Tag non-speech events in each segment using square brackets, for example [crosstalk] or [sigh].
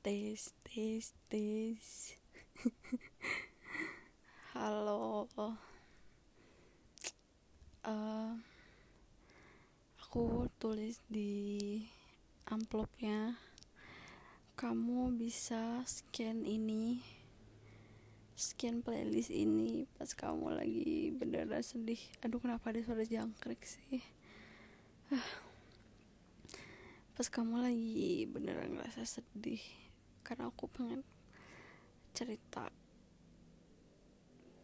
tes tes tes. [laughs] Halo. Uh, aku tulis di amplopnya. Kamu bisa scan ini scan playlist ini pas kamu lagi beneran sedih. Aduh kenapa ada suara jangkrik sih? Ah. pas kamu lagi beneran ngerasa sedih karena aku pengen cerita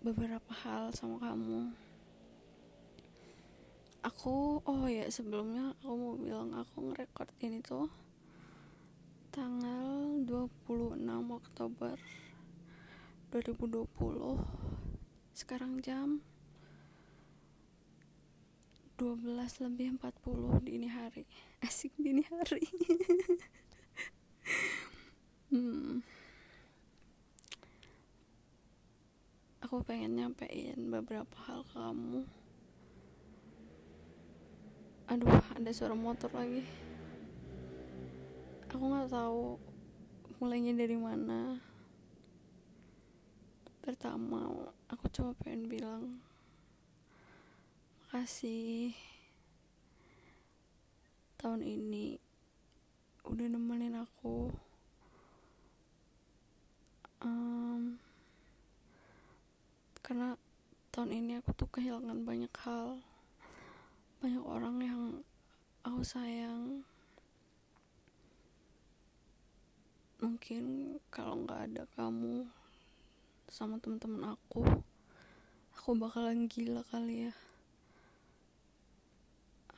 beberapa hal sama kamu. Aku oh ya sebelumnya aku mau bilang aku ngerekord ini tuh tanggal 26 Oktober 2020 sekarang jam 12 lebih 40 dini hari. [laughs] Asik dini hari [laughs] hmm. aku pengen nyampein beberapa hal ke kamu. Aduh ada suara motor lagi. Aku nggak tahu mulainya dari mana. Pertama aku cuma pengen bilang makasih. Tahun ini udah nemenin aku um, karena tahun ini aku tuh kehilangan banyak hal. Banyak orang yang aku sayang. Mungkin kalau nggak ada kamu sama teman-teman aku aku bakalan gila kali ya.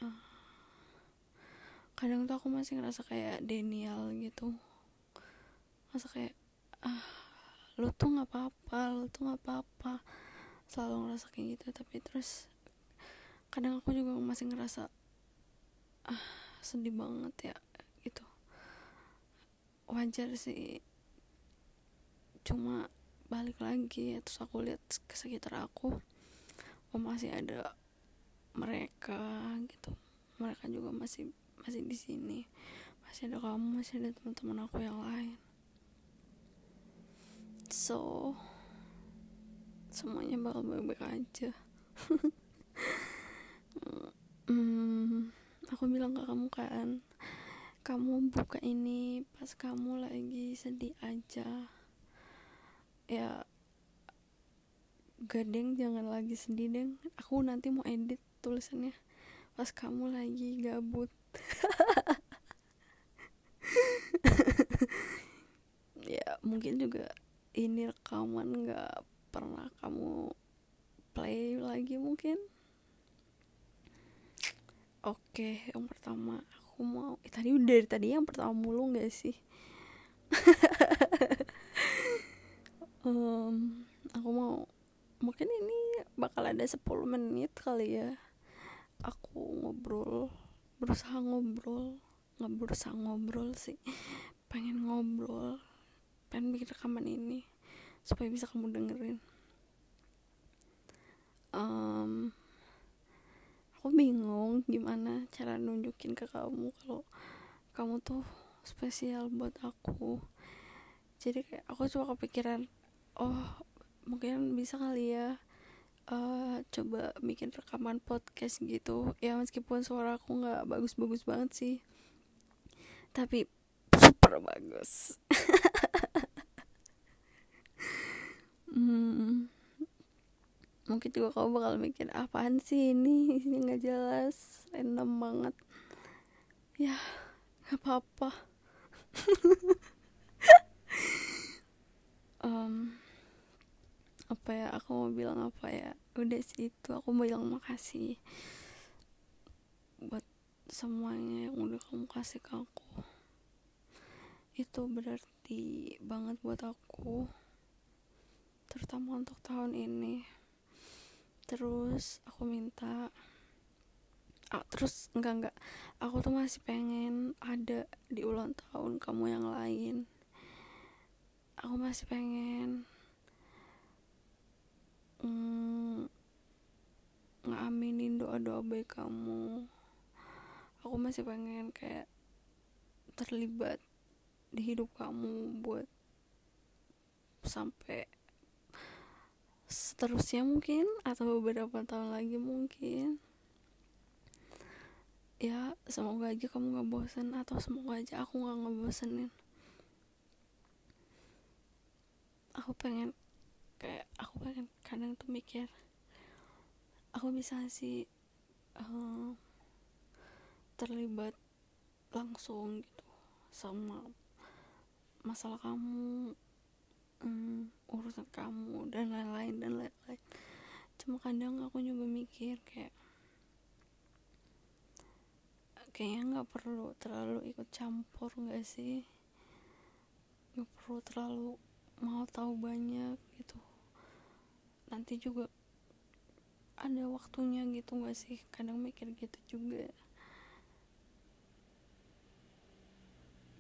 Uh, kadang tuh aku masih ngerasa kayak Daniel gitu. Masa kayak ah lu tuh nggak apa-apa lu tuh nggak apa-apa. Selalu ngerasa kayak gitu tapi terus kadang aku juga masih ngerasa ah sedih banget ya gitu. Wajar sih. Cuma balik lagi terus aku lihat ke sekitar aku oh masih ada mereka gitu. Mereka juga masih masih di sini. Masih ada kamu masih ada teman-teman aku yang lain so semuanya bakal baik-baik aja. [laughs] Hmm, aku bilang ke kamu kan kamu buka ini pas kamu lagi sedih aja. Ya gading jangan lagi sedih deng. Aku nanti mau edit tulisannya pas kamu lagi gabut. [laughs] Ya mungkin juga ini rekaman nggak pernah kamu play lagi mungkin? Oke yang pertama aku mau eh, tadi udah dari tadi yang pertama mulu nggak sih? [laughs] Um, aku mau mungkin ini bakal ada 10 menit kali ya. Aku ngobrol berusaha ngobrol nggak berusaha ngobrol sih pengen ngobrol pengen bikin rekaman ini supaya bisa kamu dengerin. Um, aku bingung gimana cara nunjukin ke kamu kalau kamu tuh spesial buat aku. Jadi kayak aku cuma kepikiran oh mungkin bisa kali ya uh, coba bikin rekaman podcast gitu. Ya meskipun suara aku nggak bagus-bagus banget sih tapi super bagus [laughs] hmm, mungkin juga kamu bakal mikir apaan sih ini? Ini nggak jelas random banget. Ya nggak apa-apa. [laughs] Um, apa ya aku mau bilang apa ya? Udah sih itu aku mau bilang makasih buat semuanya yang udah kamu kasih ke aku. Itu berarti banget buat aku terutama untuk tahun ini. Terus aku minta oh, terus enggak enggak. Aku tuh masih pengen ada di ulang tahun kamu yang lain. Aku masih pengen mm, ngaminin doa-doa baik kamu. Aku masih pengen kayak terlibat di hidup kamu buat sampai seterusnya mungkin atau beberapa tahun lagi mungkin. Ya semoga aja kamu gak bosan atau semoga aja aku gak ngebosenin. Aku pengen kayak aku pengen kadang tuh mikir aku bisa sih uh, terlibat langsung gitu sama masalah kamu um, urusan kamu dan lain-lain dan lain-lain. Cuma kadang aku juga mikir kayak kayaknya nggak perlu terlalu ikut campur nggak sih? Nggak perlu terlalu mau tahu banyak gitu. Nanti juga ada waktunya gitu gak sih? Kadang mikir gitu juga.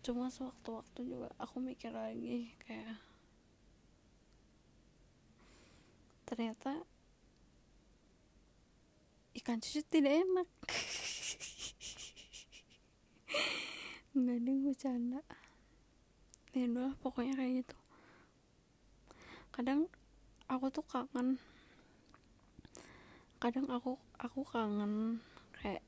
Cuma sewaktu-waktu juga aku mikir lagi kayak ternyata ikan cuci tidak enak. Nggak ada yang bercanda ya udah pokoknya kayak gitu. Kadang aku tuh kangen. Kadang aku aku kangen kayak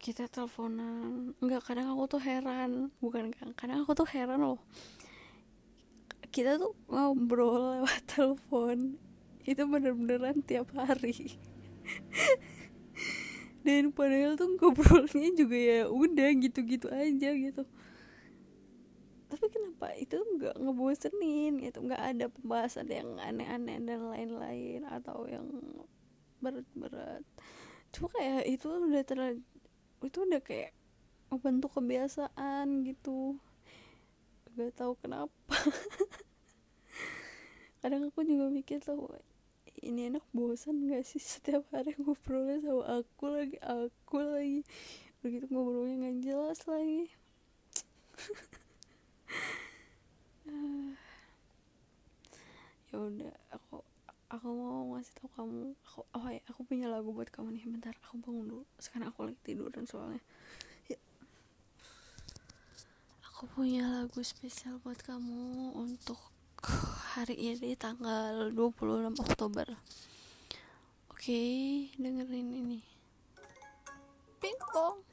kita teleponan. Enggak kadang aku tuh heran. Bukan kan kadang aku tuh heran loh kita tuh ngobrol lewat [laughs] telepon. Itu bener-beneran tiap hari. [laughs] Dan padahal tuh ngobrolnya juga ya udah gitu-gitu aja gitu. Tapi kenapa? Itu nggak ngebosenin gitu. Nggak ada pembahasan yang aneh-aneh dan lain-lain atau yang berat-berat. Cuma kayak itu udah terlalu itu udah kayak membentuk kebiasaan gitu gak tahu kenapa. [laughs] Kadang aku juga mikir tuh ini enak bosan gak sih setiap hari ngobrolnya sama aku lagi aku lagi? Begitu ngobrolnya nggak jelas lagi. [sighs] Ya udah aku aku mau ngasih tau kamu aku oh ya aku punya lagu buat kamu nih bentar aku bangun dulu. Sekarang aku lagi tidur dan soalnya. ya. Aku punya lagu spesial buat kamu untuk hari ini tanggal 26 Oktober. Oke dengerin ini. Pingpong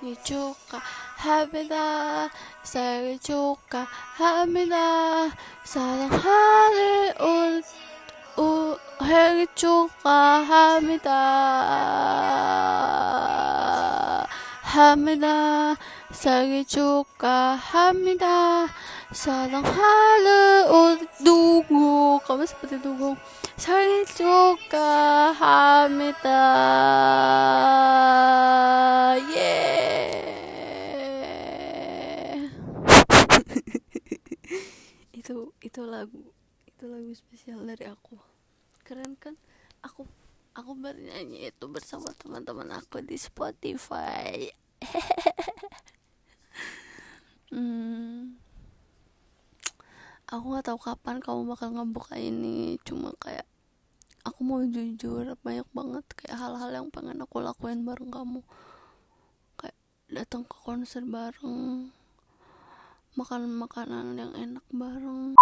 생일 축하합니다. 생일 축하합니다. 사랑하는 우, 우, 생일 축하합니다. 합니다. 생일 축하합니다. 사랑하는 우, 누구, kamu seperti 누구 생일 축하합니다. itu itu lagu itu lagu spesial dari aku keren kan aku aku bernyanyi itu bersama teman-teman aku di Spotify hmm, aku nggak tahu kapan kamu bakal ngebuka ini cuma kayak aku mau jujur banyak banget kayak hal-hal yang pengen aku lakuin bareng kamu. Kayak datang ke konser bareng makan makanan yang enak bareng